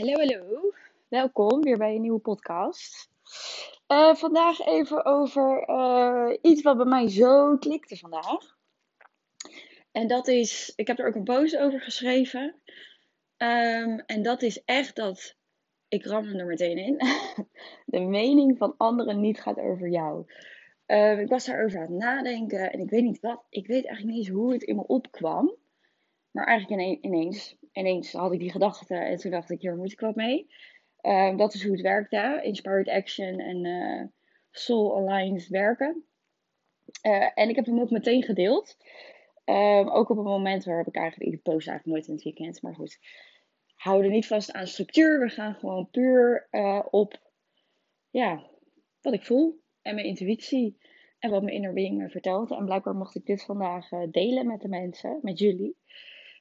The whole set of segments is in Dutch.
Hallo, hallo. Welkom weer bij een nieuwe podcast. Uh, vandaag even over uh, iets wat bij mij zo klikte vandaag. En dat is, ik heb er ook een post over geschreven. Um, en dat is echt dat, ik ram er meteen in, de mening van anderen niet gaat over jou. Uh, ik was daarover aan het nadenken en ik weet niet wat, ik weet eigenlijk niet eens hoe het in me opkwam. Maar eigenlijk ineens, ineens had ik die gedachte en toen dacht ik, hier moet ik wat mee. Uh, dat is hoe het werkte. Inspired Action en uh, Soul Aligned werken. Uh, en ik heb hem ook meteen gedeeld. Ehm, ook op een moment waarop ik eigenlijk, ik post eigenlijk nooit in het weekend, maar goed. Houden niet vast aan structuur. We gaan gewoon puur eh, op, ja, wat ik voel en mijn intuïtie. En wat mijn inner being me vertelt. En blijkbaar mocht ik dit vandaag delen met de mensen, met jullie.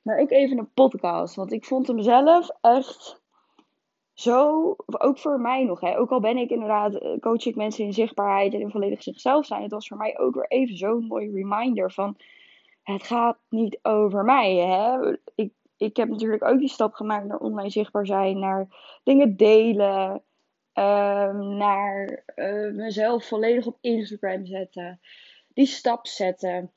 Maar ook even een podcast. Want ik vond hem zelf echt zo, ook voor mij nog. Hè. Ook al ben ik inderdaad, eh, coach ik mensen in zichtbaarheid en in volledig zichzelf zijn. Het was voor mij ook weer even zo'n mooi reminder van, het gaat niet over mij. Hè. Ik, ik heb natuurlijk ook die stap gemaakt naar online zichtbaar zijn, naar dingen delen. Um, naar uh, mezelf volledig op Instagram zetten. Die stap zetten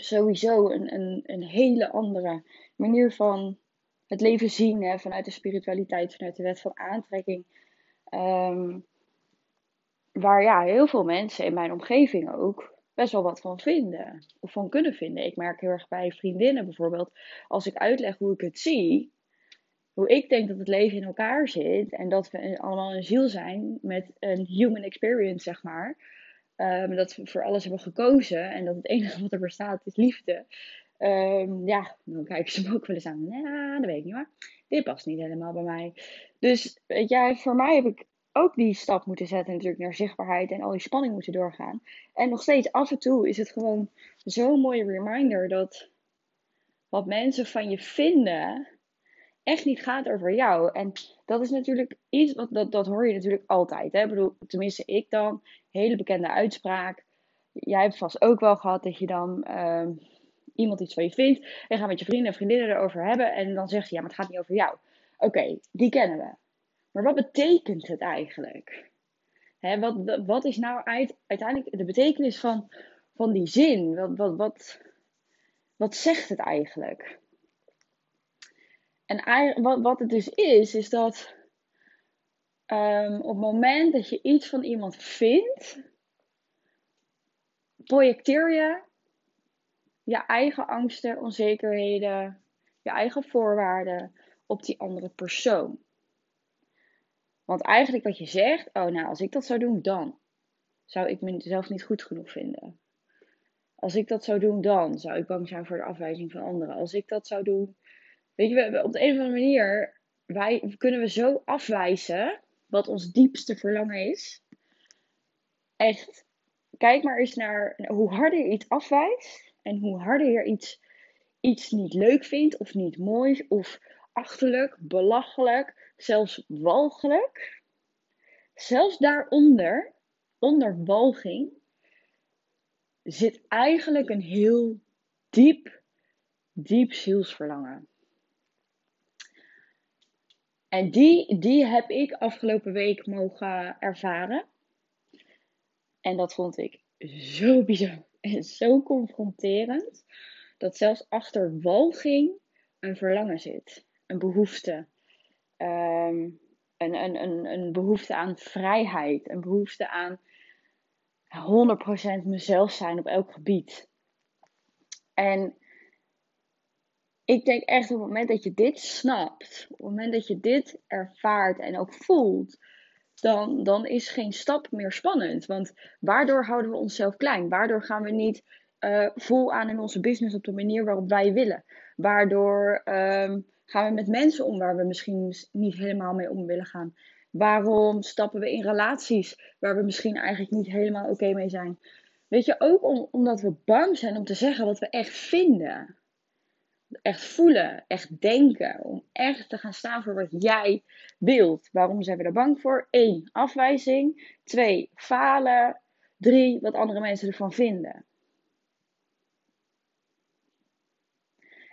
sowieso een, een, een hele andere manier van het leven zien. Hè, vanuit de spiritualiteit, vanuit de wet van aantrekking. Um, waar ja, heel veel mensen in mijn omgeving ook best wel wat van vinden. Of van kunnen vinden. Ik merk heel erg bij vriendinnen bijvoorbeeld. Als ik uitleg hoe ik het zie. Hoe ik denk dat het leven in elkaar zit. En dat we allemaal een ziel zijn met een human experience, zeg maar. Um, dat we voor alles hebben gekozen en dat het enige wat er bestaat is liefde. Um, ja, dan kijken ze me ook wel eens aan. Nou, dat weet ik niet hoor. Dit past niet helemaal bij mij. Dus weet jij, voor mij heb ik ook die stap moeten zetten natuurlijk naar zichtbaarheid en al die spanning moeten doorgaan. En nog steeds af en toe is het gewoon zo'n mooie reminder dat wat mensen van je vinden echt niet gaat over jou. En dat is natuurlijk iets, wat, dat, dat hoor je natuurlijk altijd. Hè? Ik bedoel, tenminste ik dan, hele bekende uitspraak. Jij hebt vast ook wel gehad dat je dan uh, iemand iets van je vindt. En gaat met je vrienden en vriendinnen erover hebben. En dan zegt je, ja, maar het gaat niet over jou. Oké, die kennen we. Maar wat betekent het eigenlijk? Hè, wat, wat is nou uiteindelijk de betekenis van, van die zin? Wat, wat, wat, wat zegt het eigenlijk? En wat, wat het dus is, is dat um, op het moment dat je iets van iemand vindt, projecteer je je eigen angsten, onzekerheden, je eigen voorwaarden op die andere persoon. Want eigenlijk wat je zegt, oh nou, als ik dat zou doen, dan zou ik mezelf niet goed genoeg vinden. Als ik dat zou doen, dan zou ik bang zijn voor de afwijzing van anderen. Als ik dat zou doen, weet je, op de een of andere manier, wij kunnen we zo afwijzen wat ons diepste verlangen is. Echt, kijk maar eens naar hoe harder je iets afwijst en hoe harder je iets, iets niet leuk vindt of niet mooi of achterlijk, belachelijk, zelfs walgelijk. Zelfs daaronder, onder walging, zit eigenlijk een heel diep, diep zielsverlangen. En die, die heb ik afgelopen week mogen ervaren. En dat vond ik zo bizar en zo confronterend. Dat zelfs achter walging een verlangen zit. Een behoefte. Um, een, een, een, een behoefte aan vrijheid. Een behoefte aan 100% mezelf zijn op elk gebied. En ik denk echt op het moment dat je dit snapt, op het moment dat je dit ervaart en ook voelt, dan, dan is geen stap meer spannend. Want waardoor houden we onszelf klein? Waardoor gaan we niet uh, vol aan in onze business op de manier waarop wij willen? Waardoor um, gaan we met mensen om waar we misschien niet helemaal mee om willen gaan? Waarom stappen we in relaties waar we misschien eigenlijk niet helemaal oké mee zijn? Weet je, ook om, omdat we bang zijn om te zeggen wat we echt vinden echt voelen, echt denken. Om echt te gaan staan voor wat jij wilt. Waarom zijn we er bang voor? 1. Afwijzing. 2. Falen. 3. Wat andere mensen ervan vinden.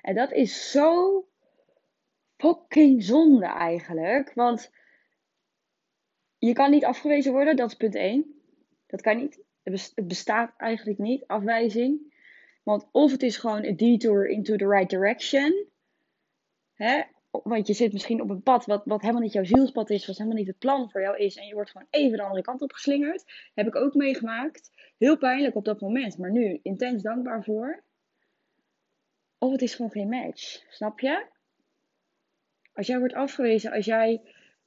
En dat is zo fucking zonde eigenlijk. Want je kan niet afgewezen worden, dat is punt 1. Dat kan niet. Het bestaat eigenlijk niet, afwijzing. Want of het is gewoon een detour into the right direction. Hè? Want je zit misschien op een pad wat, wat helemaal niet jouw zielspad is, wat helemaal niet het plan voor jou is. En je wordt gewoon even de andere kant op geslingerd. Heb ik ook meegemaakt. Heel pijnlijk op dat moment, maar nu intens dankbaar voor. Of het is gewoon geen match. Snap je? Als jij wordt afgewezen, als jij,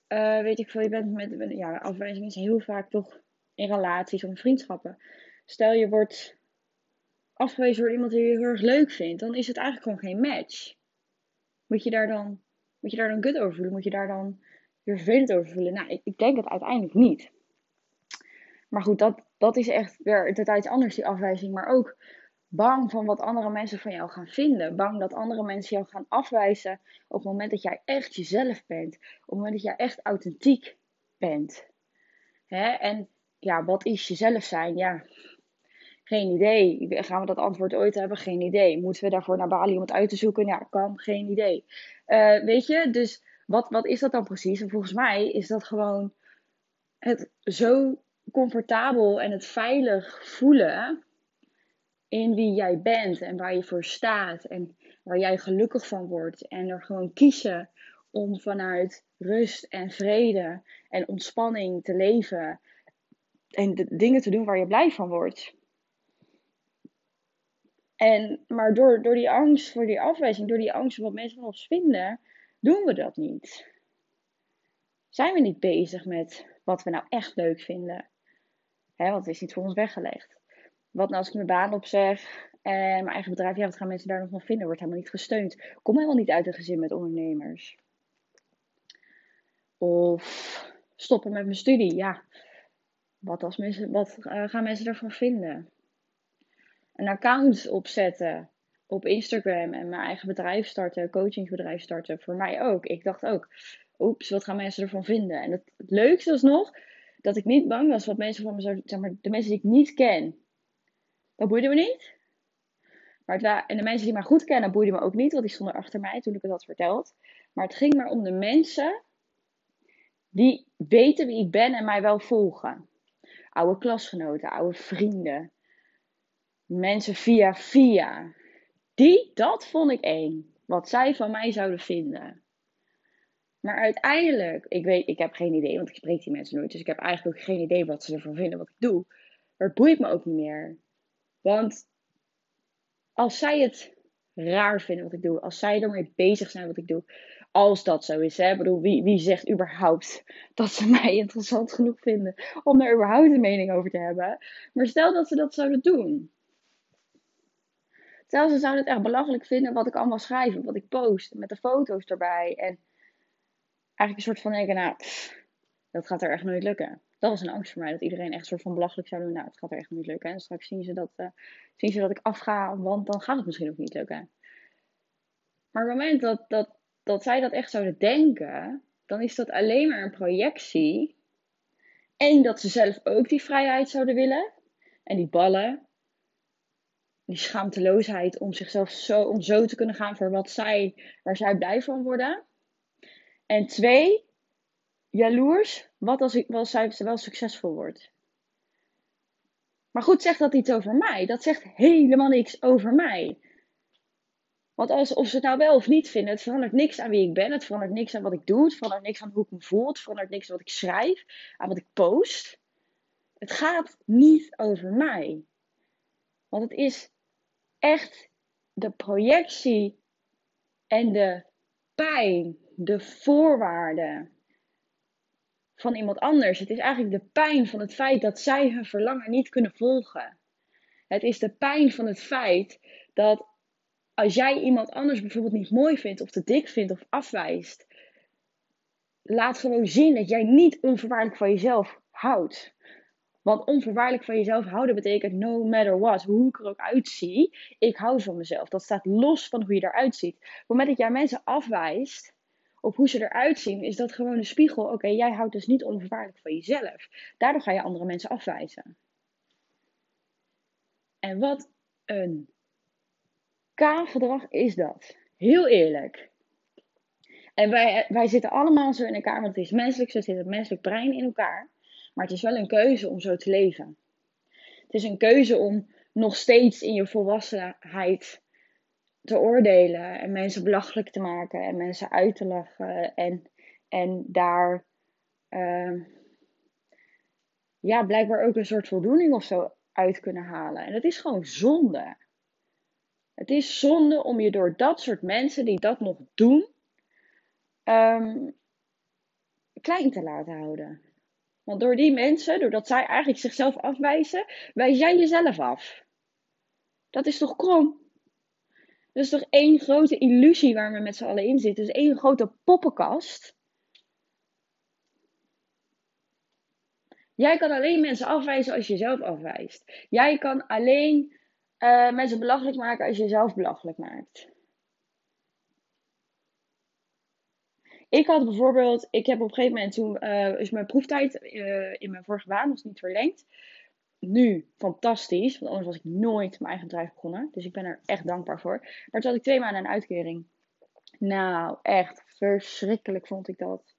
uh, weet ik veel, je bent met, ja, afwijzing is heel vaak toch in relaties of vriendschappen. Stel je wordt afgewezen door iemand die je heel erg leuk vindt, dan is het eigenlijk gewoon geen match. Moet je daar dan, moet je daar dan good over voelen? Moet je daar dan weer vervelend over voelen? Nou, ik, ik denk het uiteindelijk niet. Maar goed, dat, dat is echt weer totaal iets anders, die afwijzing. Maar ook bang van wat andere mensen van jou gaan vinden. Bang dat andere mensen jou gaan afwijzen op het moment dat jij echt jezelf bent. Op het moment dat jij echt authentiek bent. Hè? En ja, wat is jezelf zijn? Ja, geen idee. Gaan we dat antwoord ooit hebben? Geen idee. Moeten we daarvoor naar Bali om het uit te zoeken? Ja, kan. Geen idee. Uh, weet je, dus wat, wat is dat dan precies? En volgens mij is dat gewoon het zo comfortabel en het veilig voelen in wie jij bent en waar je voor staat en waar jij gelukkig van wordt. En er gewoon kiezen om vanuit rust en vrede en ontspanning te leven en de dingen te doen waar je blij van wordt. En, maar door, door die angst voor die afwijzing, door die angst voor wat mensen van ons vinden, doen we dat niet. Zijn we niet bezig met wat we nou echt leuk vinden? Hè, want het is niet voor ons weggelegd. Wat nou als ik mijn baan opzeg en mijn eigen bedrijf, ja, wat gaan mensen daar nog van vinden? Wordt helemaal niet gesteund. Kom helemaal niet uit een gezin met ondernemers. Of stoppen met mijn studie, ja. Wat, als mensen, wat uh, gaan mensen ervan vinden? Een account opzetten op Instagram en mijn eigen bedrijf starten, coachingsbedrijf starten. Voor mij ook. Ik dacht ook, oeps, wat gaan mensen ervan vinden? En het, het leukste was nog dat ik niet bang was wat mensen van me zouden, zeg maar, de mensen die ik niet ken. Dat boeide me niet. Maar het en de mensen die mij goed kennen, boeide me ook niet, want die stonden achter mij toen ik het had verteld. Maar het ging maar om de mensen die weten wie ik ben en mij wel volgen. Oude klasgenoten, oude vrienden, mensen via via. Die, dat vond ik één. Wat zij van mij zouden vinden. Maar uiteindelijk, ik weet, ik heb geen idee, want ik spreek die mensen nooit. Dus ik heb eigenlijk ook geen idee wat ze ervan vinden wat ik doe. Maar het boeit me ook niet meer. Want als zij het raar vinden wat ik doe, als zij ermee bezig zijn wat ik doe, als dat zo is, hè, ik bedoel, wie, wie zegt überhaupt dat ze mij interessant genoeg vinden om daar überhaupt een mening over te hebben? Maar stel dat ze dat zouden doen. Stel ze zouden het echt belachelijk vinden wat ik allemaal schrijf, wat ik post, met de foto's erbij. En eigenlijk een soort van denken, nou, dat gaat er echt nooit lukken dat was een angst voor mij. Dat iedereen echt soort van belachelijk zou doen. Nou, het gaat er echt niet lukken. En straks zien ze dat, uh, zien ze dat ik afga, want dan gaat het misschien ook niet lukken. Maar op het moment dat, dat, dat zij dat echt zouden denken, dan is dat alleen maar een projectie. En dat ze zelf ook die vrijheid zouden willen. En die ballen. Die schaamteloosheid om zichzelf zo, om zo te kunnen gaan voor wat zij, waar zij blij van worden. En twee, jaloers. Wat als, ik, als zij wel succesvol wordt? Maar goed, zegt dat iets over mij? Dat zegt helemaal niks over mij. Want als, of ze het nou wel of niet vinden, het verandert niks aan wie ik ben. Het verandert niks aan wat ik doe. Het verandert niks aan hoe ik me voel. Het verandert niks aan wat ik schrijf. Aan wat ik post. Het gaat niet over mij. Want het is echt de projectie en de pijn, de voorwaarden van iemand anders. Het is eigenlijk de pijn van het feit dat zij hun verlangen niet kunnen volgen. Het is de pijn van het feit dat als jij iemand anders bijvoorbeeld niet mooi vindt, of te dik vindt, of afwijst, laat gewoon zien dat jij niet onvoorwaardelijk van jezelf houdt. Want onvoorwaardelijk van jezelf houden betekent no matter what, hoe ik er ook uitzie, ik hou van mezelf. Dat staat los van hoe je eruit ziet. Op het moment dat jij mensen afwijst, op hoe ze eruit zien, is dat gewoon een spiegel. Oké, jij houdt dus niet onvoorwaardelijk van jezelf. Daardoor ga je andere mensen afwijzen. En wat een kaafgedrag is dat. Heel eerlijk. En wij, wij zitten allemaal zo in elkaar, want het is menselijk, zo zit het menselijk brein in elkaar. Maar het is wel een keuze om zo te leven. Het is een keuze om nog steeds in je volwassenheid te oordelen en mensen belachelijk te maken en mensen uit te lachen en, en daar uh, ja, blijkbaar ook een soort voldoening of zo uit kunnen halen. En dat is gewoon zonde. Het is zonde om je door dat soort mensen die dat nog doen, um, klein te laten houden. Want door die mensen, doordat zij eigenlijk zichzelf afwijzen, wijs jij jezelf af. Dat is toch krom? Dat is toch één grote illusie waar we met z'n allen in zitten. Dus één grote poppenkast. Jij kan alleen mensen afwijzen als je jezelf afwijst. Jij kan alleen uh, mensen belachelijk maken als je jezelf belachelijk maakt. Ik had bijvoorbeeld, ik heb op een gegeven moment toen uh, is mijn proeftijd uh, in mijn vorige baan was niet verlengd. Nu fantastisch, want anders was ik nooit mijn eigen bedrijf begonnen. Dus ik ben er echt dankbaar voor. Maar toen had ik twee maanden een uitkering. Nou, echt verschrikkelijk vond ik dat.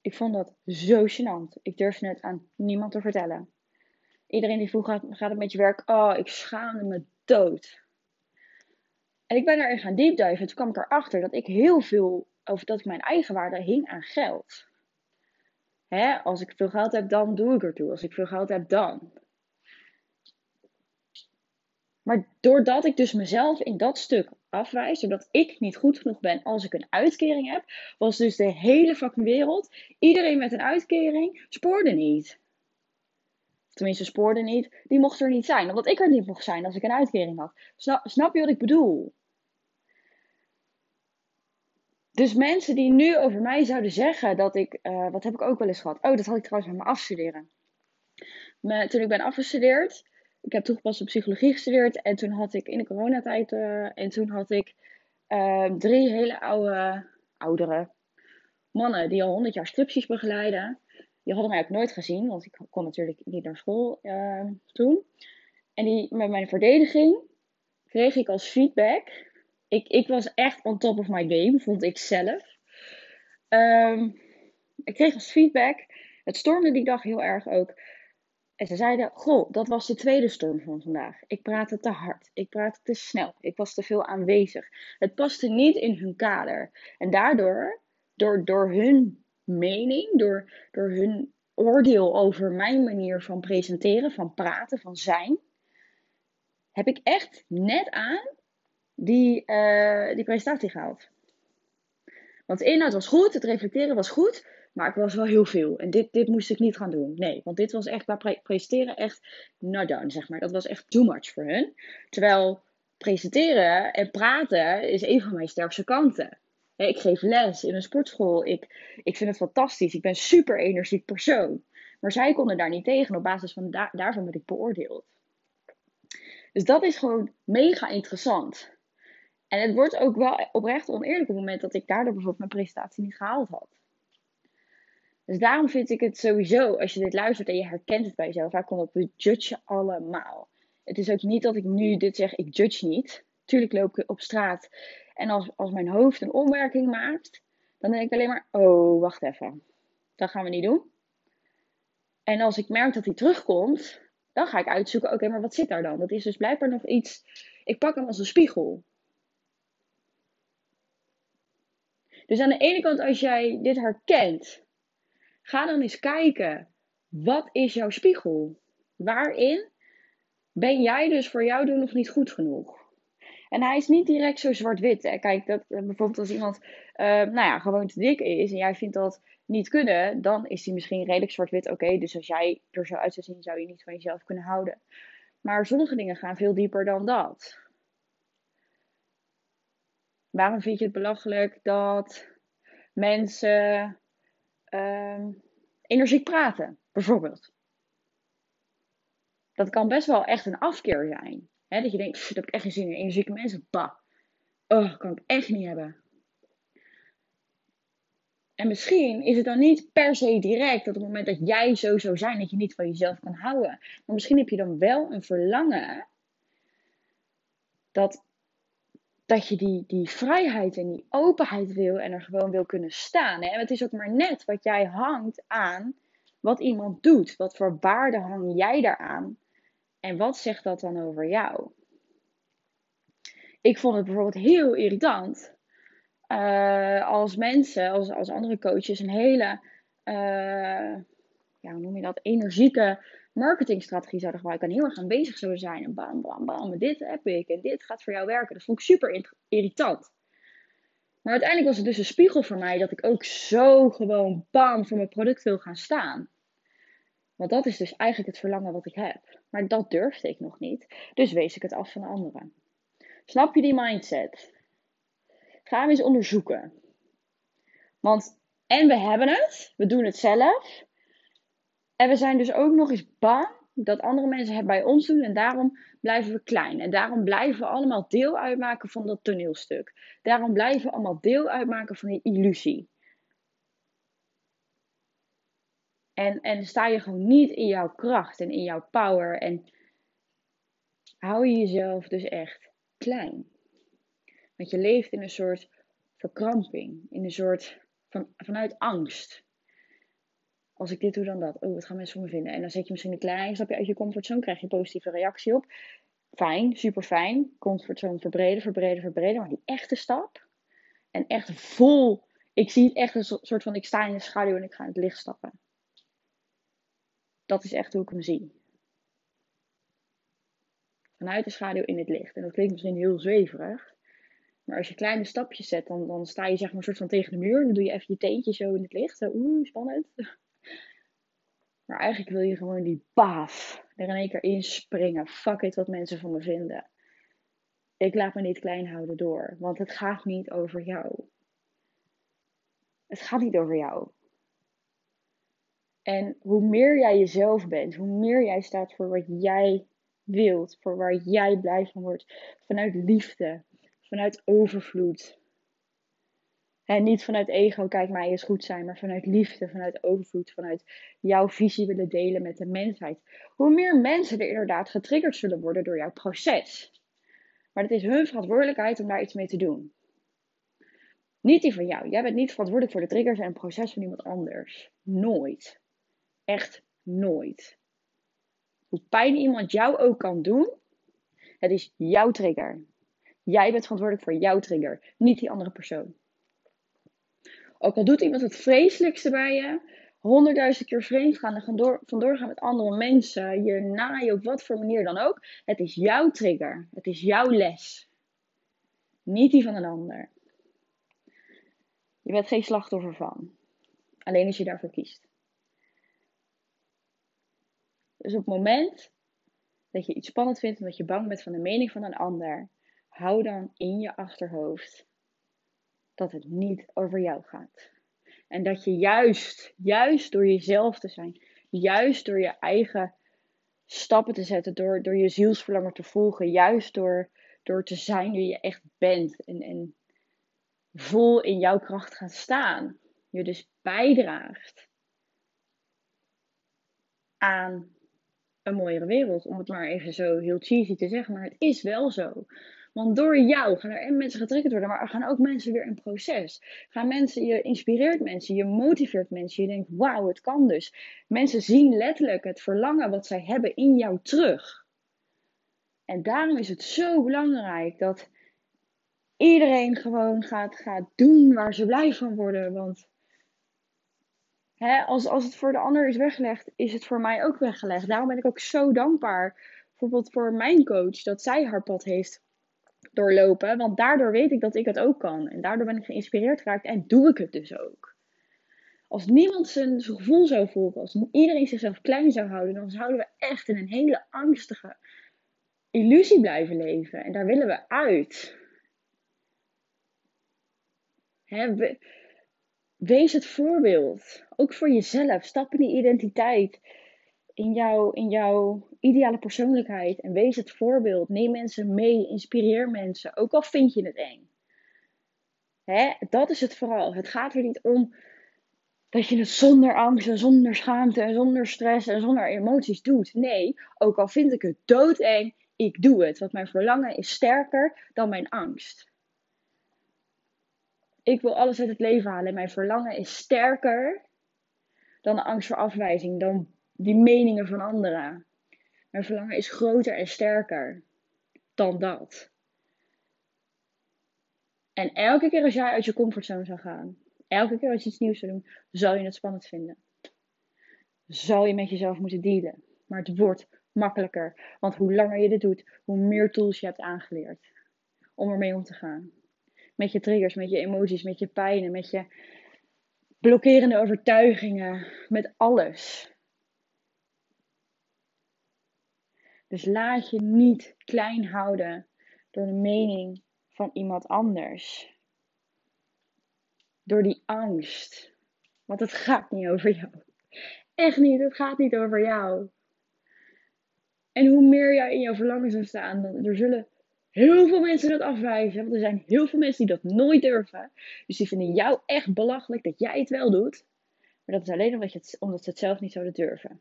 Ik vond dat zo gênant. Ik durfde het aan niemand te vertellen. Iedereen die vroeg, gaat, gaat het met je werk? Oh, ik schaamde me dood. En ik ben daarin gaan deepdiven. En toen kwam ik erachter dat ik heel veel, of dat ik mijn eigen waarde hing aan geld. Hè, als ik veel geld heb, dan doe ik ertoe. Als ik veel geld heb, dan. Maar doordat ik dus mezelf in dat stuk afwijs, doordat ik niet goed genoeg ben als ik een uitkering heb, was dus de hele fucking wereld, iedereen met een uitkering, spoorde niet. Tenminste, spoorde niet. Die mocht er niet zijn, omdat ik er niet mocht zijn als ik een uitkering had. Snap, snap je wat ik bedoel? Dus mensen die nu over mij zouden zeggen dat ik, uh, wat heb ik ook wel eens gehad? Oh, dat had ik trouwens met mijn afstuderen. Maar toen ik ben afgestudeerd, ik heb toegepaste psychologie gestudeerd en toen had ik in de coronatijd uh, en toen had ik uh, drie hele oude, oudere mannen die al honderd jaar scripties begeleiden. Die hadden mij ook nooit gezien, want ik kon natuurlijk niet naar school uh, toen. En die, met mijn verdediging kreeg ik als feedback. Ik, ik was echt on top of my game, vond ik zelf. Um, ik kreeg als feedback. Het stormde die dag heel erg ook. En ze zeiden: Goh, dat was de tweede storm van vandaag. Ik praatte te hard. Ik praatte te snel. Ik was te veel aanwezig. Het paste niet in hun kader. En daardoor, door, door hun mening, door, door hun oordeel over mijn manier van presenteren, van praten, van zijn, heb ik echt net aan die, uh, die presentatie gehaald. Want de inhoud was goed, het reflecteren was goed, maar ik was wel heel veel. En dit, dit moest ik niet gaan doen. Nee, want dit was echt qua pre presenteren echt not done, zeg maar. Dat was echt too much voor hun. Terwijl presenteren en praten is een van mijn sterkste kanten. Ik geef les in een sportschool. Ik, ik vind het fantastisch. Ik ben een super energiek persoon. Maar zij konden daar niet tegen. Op basis van da daarvan ben ik beoordeeld. Dus dat is gewoon mega interessant. En het wordt ook wel oprecht oneerlijk op het moment dat ik daardoor bijvoorbeeld mijn presentatie niet gehaald had. Dus daarom vind ik het sowieso, als je dit luistert en je herkent het bij jezelf, vaak komt op, we judgen allemaal. Het is ook niet dat ik nu dit zeg, ik judge niet. Tuurlijk loop ik op straat en als, als mijn hoofd een omwerking maakt, dan denk ik alleen maar, oh, wacht even. Dat gaan we niet doen. En als ik merk dat hij terugkomt, dan ga ik uitzoeken, oké, maar wat zit daar dan? Dat is dus blijkbaar nog iets, ik pak hem als een spiegel. Dus aan de ene kant, als jij dit herkent, ga dan eens kijken, wat is jouw spiegel? Waarin ben jij dus voor jou doen nog niet goed genoeg? En hij is niet direct zo zwart-wit. Kijk, dat, eh, bijvoorbeeld als iemand uh, nou ja, gewoon te dik is en jij vindt dat niet kunnen, dan is hij misschien redelijk zwart-wit. Oké, dus als jij er zo uit zou zien, zou je niet van jezelf kunnen houden. Maar sommige dingen gaan veel dieper dan dat. Waarom vind je het belachelijk dat mensen uh, energiek praten, bijvoorbeeld? Dat kan best wel echt een afkeer zijn dat je denkt, dat heb ik echt geen zin in. Energieke mensen, bah. Oh, kan ik echt niet hebben. En misschien is het dan niet per se direct dat op het moment dat jij zo zou zijn, dat je niet van jezelf kan houden. Maar misschien heb je dan wel een verlangen dat dat je die, die vrijheid en die openheid wil en er gewoon wil kunnen staan. Hè? En het is ook maar net wat jij hangt aan wat iemand doet. Wat voor waarde hang jij daaraan? En wat zegt dat dan over jou? Ik vond het bijvoorbeeld heel irritant uh, als mensen, als, als andere coaches, een hele, uh, ja, hoe noem je dat, energieke marketingstrategie zouden gebruiken. En heel erg aanwezig zouden zijn. En bam, bam, bam, dit heb ik en dit gaat voor jou werken. Dat vond ik super irritant. Maar uiteindelijk was het dus een spiegel voor mij dat ik ook zo gewoon bam voor mijn product wil gaan staan. Want dat is dus eigenlijk het verlangen wat ik heb. Maar dat durfde ik nog niet. Dus wees ik het af van anderen. Snap je die mindset? Ga hem eens onderzoeken. Want en we hebben het, we doen het zelf. En we zijn dus ook nog eens bang dat andere mensen het bij ons doen. En daarom blijven we klein. En daarom blijven we allemaal deel uitmaken van dat toneelstuk. Daarom blijven we allemaal deel uitmaken van die illusie. En, en sta je gewoon niet in jouw kracht en in jouw power. En hou je jezelf dus echt klein. Want je leeft in een soort verkramping. In een soort van, vanuit angst. Als ik dit doe, dan dat. Oh, wat gaan mensen van me vinden? En dan zet je misschien een klein stapje uit je comfortzone. Krijg je een positieve reactie op. Fijn, super fijn. Comfortzone verbreden, verbreden, verbreden. Maar die echte stap. En echt vol. Ik zie het echt een soort van: ik sta in de schaduw en ik ga in het licht stappen. Dat is echt hoe ik hem zie. Vanuit de schaduw in het licht. En dat klinkt misschien heel zweverig. Maar als je kleine stapjes zet, dan, dan sta je zeg maar een soort van tegen de muur. Dan doe je even je teentje zo in het licht. Zo, oeh, spannend. Maar eigenlijk wil je gewoon die baaf er in één keer inspringen. Fuck it wat mensen van me vinden. Ik laat me niet klein houden door. Want het gaat niet over jou. Het gaat niet over jou. En hoe meer jij jezelf bent, hoe meer jij staat voor wat jij wilt, voor waar jij blij van wordt, vanuit liefde, vanuit overvloed. En niet vanuit ego, kijk mij eens goed zijn, maar vanuit liefde, vanuit overvloed, vanuit jouw visie willen delen met de mensheid. Hoe meer mensen er inderdaad getriggerd zullen worden door jouw proces. Maar het is hun verantwoordelijkheid om daar iets mee te doen. Niet die van jou. Jij bent niet verantwoordelijk voor de triggers en het proces van iemand anders. Nooit. Echt nooit. Hoe pijn iemand jou ook kan doen, het is jouw trigger. Jij bent verantwoordelijk voor jouw trigger, niet die andere persoon. Ook al doet iemand het vreselijkste bij je, honderdduizend keer vreemd gaan en door, vandoor gaan met andere mensen, je naaien op wat voor manier dan ook. Het is jouw trigger. Het is jouw les. Niet die van een ander. Je bent geen slachtoffer van. Alleen als je daarvoor kiest. Dus op het moment dat je iets spannend vindt omdat je bang bent van de mening van een ander, hou dan in je achterhoofd dat het niet over jou gaat. En dat je juist, juist door jezelf te zijn, juist door je eigen stappen te zetten, door, door je zielsverlangen te volgen, juist door, door te zijn wie je echt bent en, en vol in jouw kracht gaan staan, je dus bijdraagt aan een mooiere wereld. Om het maar even zo heel cheesy te zeggen, maar het is wel zo. Want door jou gaan er mensen getriggerd worden, maar er gaan ook mensen weer in proces. Gaan mensen, je inspireert mensen, je motiveert mensen. Je denkt, wauw, het kan dus. Mensen zien letterlijk het verlangen wat zij hebben in jou terug. En daarom is het zo belangrijk dat iedereen gewoon gaat, gaat doen waar ze blij van worden. Want hè, als, als het voor de ander is weggelegd, is het voor mij ook weggelegd. Daarom ben ik ook zo dankbaar. Bijvoorbeeld voor mijn coach, dat zij haar pad heeft doorlopen. Want daardoor weet ik dat ik het ook kan. En daardoor ben ik geïnspireerd geraakt en doe ik het dus ook. Als niemand zijn gevoel zou volgen, als iedereen zichzelf klein zou houden, dan zouden we echt in een hele angstige illusie blijven leven. En daar willen we uit. wees het voorbeeld. Ook voor jezelf. Stap in die identiteit in, jouw, in jouw ideale persoonlijkheid en wees het voorbeeld. Neem mensen mee, inspireer mensen, ook al vind je het eng. Hè? Dat is het vooral. Het gaat er niet om dat je het zonder angst en zonder schaamte en zonder stress en zonder emoties doet. Nee, ook al vind ik het doodeng, ik doe het. Want mijn verlangen is sterker dan mijn angst. ik wil alles uit het leven halen. En mijn verlangen is sterker dan de angst voor afwijzing, dan die meningen van anderen. Mijn verlangen is groter en sterker dan dat. En elke keer als jij uit je comfortzone zou gaan, elke keer als je iets nieuws zou doen, zal je het spannend vinden. Zal je met jezelf moeten dealen. Maar het wordt makkelijker. Want hoe langer je dit doet, hoe meer tools je hebt aangeleerd om ermee om te gaan. Met je triggers, met je emoties, met je pijnen, met je blokkerende overtuigingen, met alles. Dus laat je niet klein houden door de mening van iemand anders. Door die angst. Want het gaat niet over jou. Echt niet, het gaat niet over jou. En hoe meer jij in jouw verlangen zou staan, dan er zullen heel veel mensen dat afwijzen. Want er zijn heel veel mensen die dat nooit durven. Dus die vinden jou echt belachelijk dat jij het wel doet. Maar dat is alleen omdat, je het, omdat ze het zelf niet zouden durven.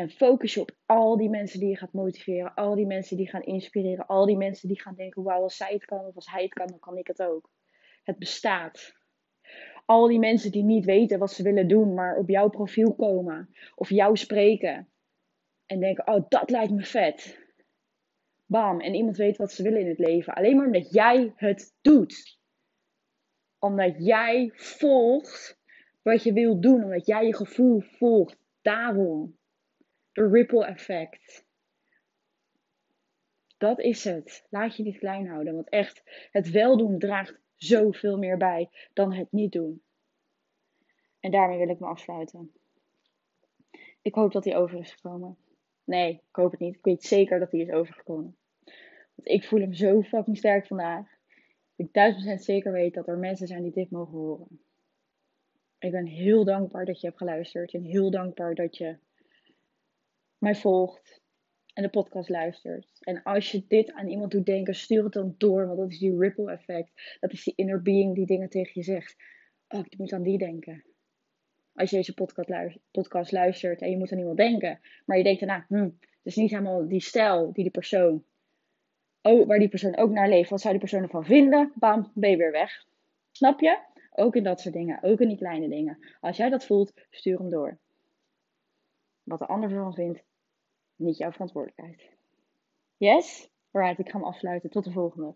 En focus je op al die mensen die je gaat motiveren. Al die mensen die gaan inspireren. Al die mensen die gaan denken: wauw, als zij het kan of als hij het kan, dan kan ik het ook. Het bestaat. Al die mensen die niet weten wat ze willen doen, maar op jouw profiel komen of jou spreken. En denken: oh, dat lijkt me vet. Bam. En iemand weet wat ze willen in het leven. Alleen maar omdat jij het doet. Omdat jij volgt wat je wil doen. Omdat jij je gevoel volgt. Daarom. Ripple effect. Dat is het. Laat je niet klein houden. Want echt, het weldoen draagt zoveel meer bij dan het niet doen. En daarmee wil ik me afsluiten. Ik hoop dat hij over is gekomen. Nee, ik hoop het niet. Ik weet zeker dat hij is overgekomen. Want ik voel hem zo fucking sterk vandaag. Ik duizend zeker weet dat er mensen zijn die dit mogen horen. Ik ben heel dankbaar dat je hebt geluisterd. En heel dankbaar dat je mij volgt en de podcast luistert. En als je dit aan iemand doet denken, stuur het dan door. Want dat is die ripple effect. Dat is die inner being die dingen tegen je zegt. Oh, ik moet aan die denken. Als je deze podcast luistert, en je moet aan iemand denken. Maar je denkt daarna, hm, het is niet helemaal die stijl die die persoon, oh, waar die persoon ook naar leeft. Wat zou die persoon ervan vinden? Bam, ben je weer weg. Snap je? Ook in dat soort dingen. Ook in die kleine dingen. Als jij dat voelt, stuur hem door. Wat de ander ervan vindt, niet jouw verantwoordelijkheid. Yes? Alright, ik ga hem afsluiten. Tot de volgende.